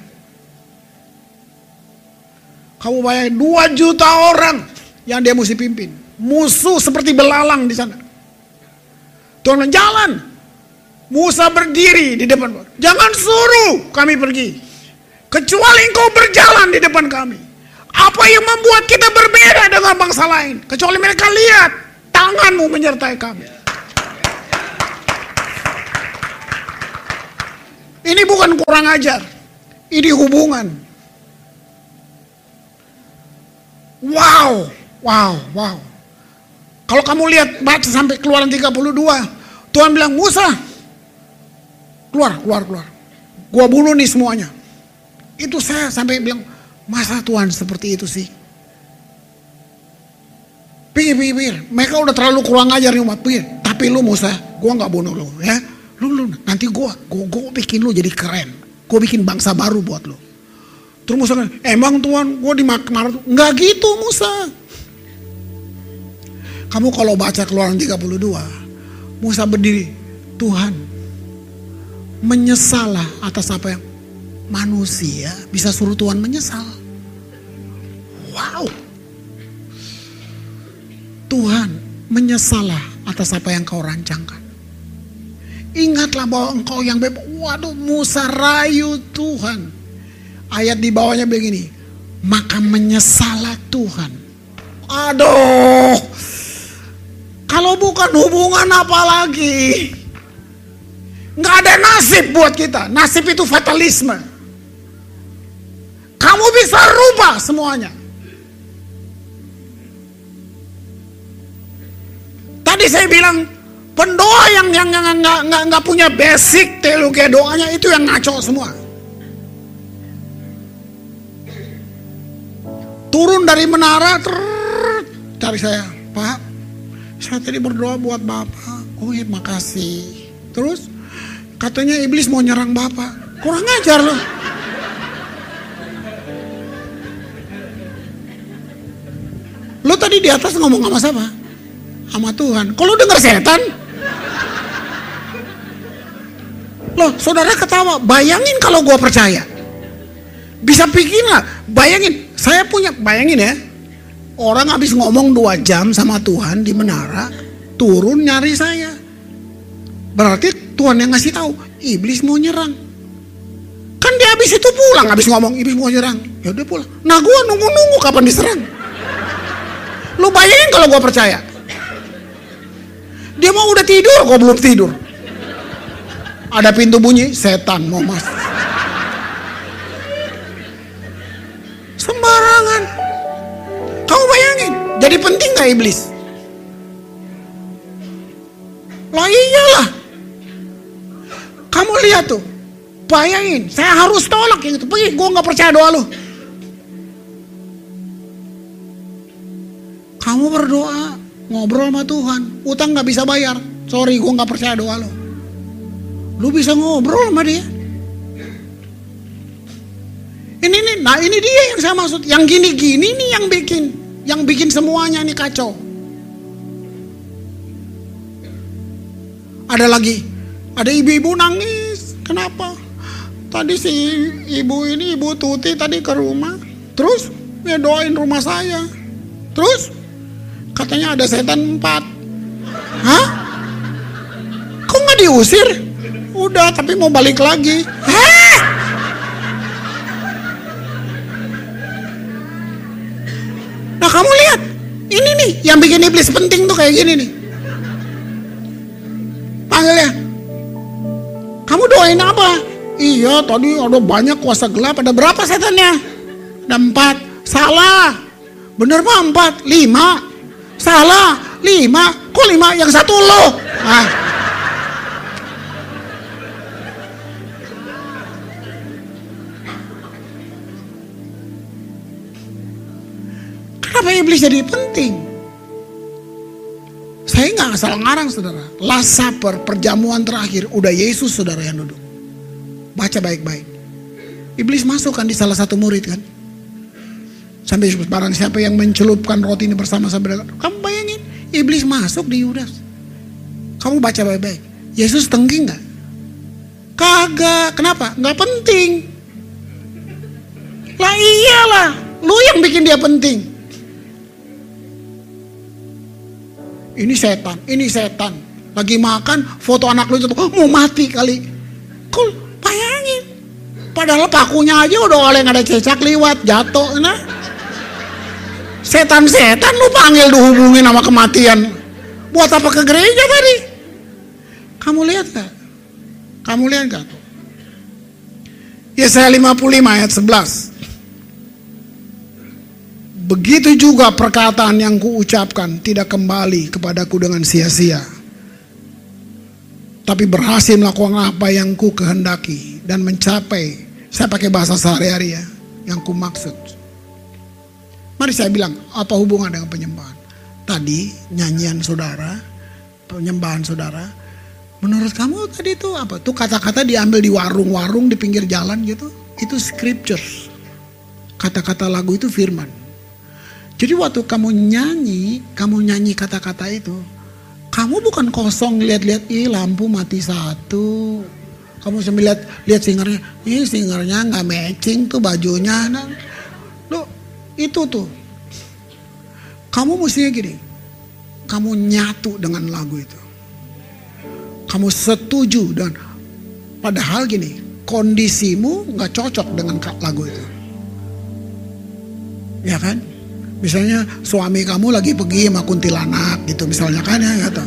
Kamu bayangin 2 juta orang yang dia mesti pimpin. Musuh seperti belalang di sana. Tuhan bilang, jalan. Musa berdiri di depan. Jangan suruh kami pergi. Kecuali engkau berjalan di depan kami. Apa yang membuat kita berbeda dengan bangsa lain? Kecuali mereka lihat tanganmu menyertai kami. Ini bukan kurang ajar. Ini hubungan. Wow, wow, wow. Kalau kamu lihat baca sampai keluaran 32, Tuhan bilang, Musa, keluar, keluar, keluar. Gua bunuh nih semuanya. Itu saya sampai bilang, masa Tuhan seperti itu sih? Pikir, pikir, pikir. Mereka udah terlalu kurang ajar nih umat. Pikir. Tapi lu Musa, gua nggak bunuh lu ya. Lu, lu nanti gua, gua, gua bikin lu jadi keren. Gua bikin bangsa baru buat lu. Terus Musa emang Tuhan gua dimakmar. Nggak gitu Musa. Kamu kalau baca keluaran 32, Musa berdiri, Tuhan menyesalah atas apa yang manusia bisa suruh Tuhan menyesal. Wow. Tuhan menyesalah atas apa yang kau rancangkan. Ingatlah bahwa engkau yang bebas. Waduh Musa rayu Tuhan. Ayat di bawahnya begini. Maka menyesalah Tuhan. Aduh. Kalau bukan hubungan apa lagi? Nggak ada nasib buat kita. Nasib itu fatalisme. Kamu bisa rubah semuanya. Tadi saya bilang pendoa yang yang nggak nggak nggak punya basic teologi doanya itu yang ngaco semua. Turun dari menara, ter, cari saya, Pak. Saya tadi berdoa buat Bapak. Oh iya, makasih. Terus katanya iblis mau nyerang Bapak. Kurang ajar loh. Lo tadi di atas ngomong sama siapa? Sama Tuhan. Kalau dengar setan? Loh, saudara ketawa. Bayangin kalau gua percaya. Bisa pikir nggak? Bayangin, saya punya, bayangin ya. Orang habis ngomong dua jam sama Tuhan di menara, turun nyari saya. Berarti Tuhan yang ngasih tahu, iblis mau nyerang. Kan dia habis itu pulang, habis ngomong iblis mau nyerang. Ya udah pulang. Nah gua nunggu-nunggu kapan diserang. Lu bayangin kalau gua percaya. Dia mau udah tidur, kok belum tidur. Ada pintu bunyi, setan mau mas. Sembarangan. Kamu bayangin, jadi penting gak iblis? Lah iyalah. Kamu lihat tuh, bayangin, saya harus tolak yang itu. Pergi, gue gak percaya doa lu. Kamu berdoa, ngobrol sama Tuhan, utang gak bisa bayar. Sorry, gue gak percaya doa lu. Lu bisa ngobrol sama dia. Ini nih, nah ini dia yang saya maksud. Yang gini-gini nih yang bikin, yang bikin semuanya nih kacau. Ada lagi, ada ibu-ibu nangis. Kenapa? Tadi si ibu ini, ibu Tuti tadi ke rumah. Terus ya doain rumah saya. Terus katanya ada setan empat. Hah? Kok nggak diusir? Udah, tapi mau balik lagi. Hah? Kamu lihat, ini nih yang bikin iblis penting tuh kayak gini nih. Panggil ya. Kamu doain apa? Iya tadi ada banyak kuasa gelap, ada berapa setannya? Ada empat. Salah. Bener mah empat, lima. Salah, lima. Kok lima? Yang satu lo. Ah. Iblis jadi penting. Saya nggak salah ngarang saudara. Last Supper, perjamuan terakhir, udah Yesus saudara yang duduk. Baca baik-baik. Iblis masuk kan di salah satu murid kan. Sampai barang siapa yang mencelupkan roti ini bersama-sama Kamu bayangin, iblis masuk di Yudas. Kamu baca baik-baik. Yesus tengking nggak? Kagak. Kenapa? Nggak penting. Lah iyalah, lu yang bikin dia penting. Ini setan, ini setan. Lagi makan, foto anak lu itu oh, mau mati kali. Kul, bayangin. Padahal pakunya aja udah oleh ada cecak liwat, jatuh. Nah. Setan-setan lu panggil dihubungin sama kematian. Buat apa ke gereja tadi? Kamu lihat gak? Kamu lihat gak? Yesaya 55 ayat 11. Begitu juga perkataan yang kuucapkan tidak kembali kepadaku dengan sia-sia. Tapi berhasil melakukan apa yang ku kehendaki dan mencapai. Saya pakai bahasa sehari-hari ya, yang ku maksud. Mari saya bilang, apa hubungan dengan penyembahan? Tadi nyanyian saudara, penyembahan saudara, menurut kamu tadi itu apa? Tuh kata-kata diambil di warung-warung di pinggir jalan gitu. Itu scriptures. Kata-kata lagu itu firman. Jadi waktu kamu nyanyi, kamu nyanyi kata-kata itu, kamu bukan kosong lihat-lihat, ih lampu mati satu. Kamu sambil lihat lihat singernya, ih singernya nggak matching tuh bajunya. Nah, lo itu tuh. Kamu mestinya gini, kamu nyatu dengan lagu itu. Kamu setuju dan padahal gini, kondisimu nggak cocok dengan lagu itu. Ya kan? Misalnya suami kamu lagi pergi sama kuntilanak gitu misalnya kan ya kata.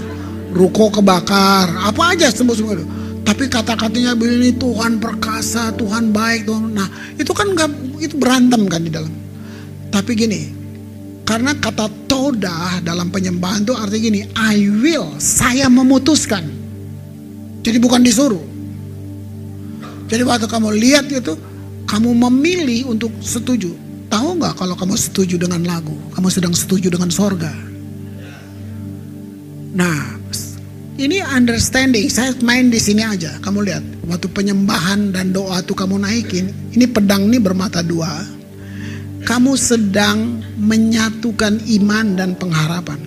Ruko kebakar, apa aja semua semua itu. Tapi kata-katanya begini Tuhan perkasa, Tuhan baik, Tuhan. Nah itu kan nggak itu berantem kan di dalam. Tapi gini, karena kata toda dalam penyembahan itu artinya gini, I will, saya memutuskan. Jadi bukan disuruh. Jadi waktu kamu lihat itu, kamu memilih untuk setuju. Tahu nggak kalau kamu setuju dengan lagu, kamu sedang setuju dengan sorga. Nah, ini understanding. Saya main di sini aja. Kamu lihat, waktu penyembahan dan doa tuh kamu naikin, ini pedang ini bermata dua. Kamu sedang menyatukan iman dan pengharapan.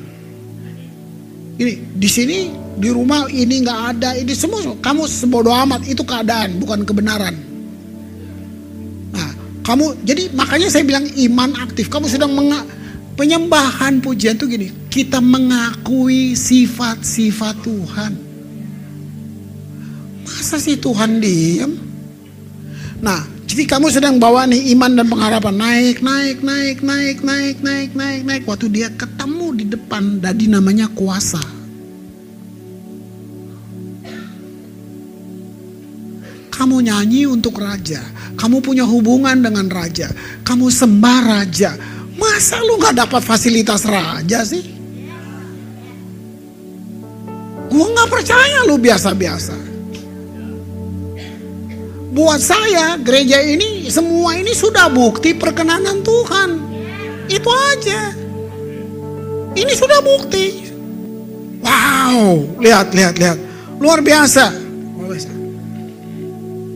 Ini di sini di rumah ini nggak ada, ini semua kamu sebodoh amat itu keadaan bukan kebenaran. Kamu jadi makanya saya bilang iman aktif. Kamu sedang menga, penyembahan pujian itu gini. Kita mengakui sifat-sifat Tuhan. Masa sih Tuhan diam? Nah, jadi kamu sedang bawa nih iman dan pengharapan naik, naik, naik, naik, naik, naik, naik, naik. Waktu dia ketemu di depan, tadi namanya kuasa. Kamu nyanyi untuk raja. Kamu punya hubungan dengan raja. Kamu sembah raja. Masa lu gak dapat fasilitas raja sih? Gue gak percaya lu biasa-biasa. Buat saya gereja ini semua ini sudah bukti perkenanan Tuhan. Itu aja. Ini sudah bukti. Wow, lihat, lihat, lihat. Luar biasa.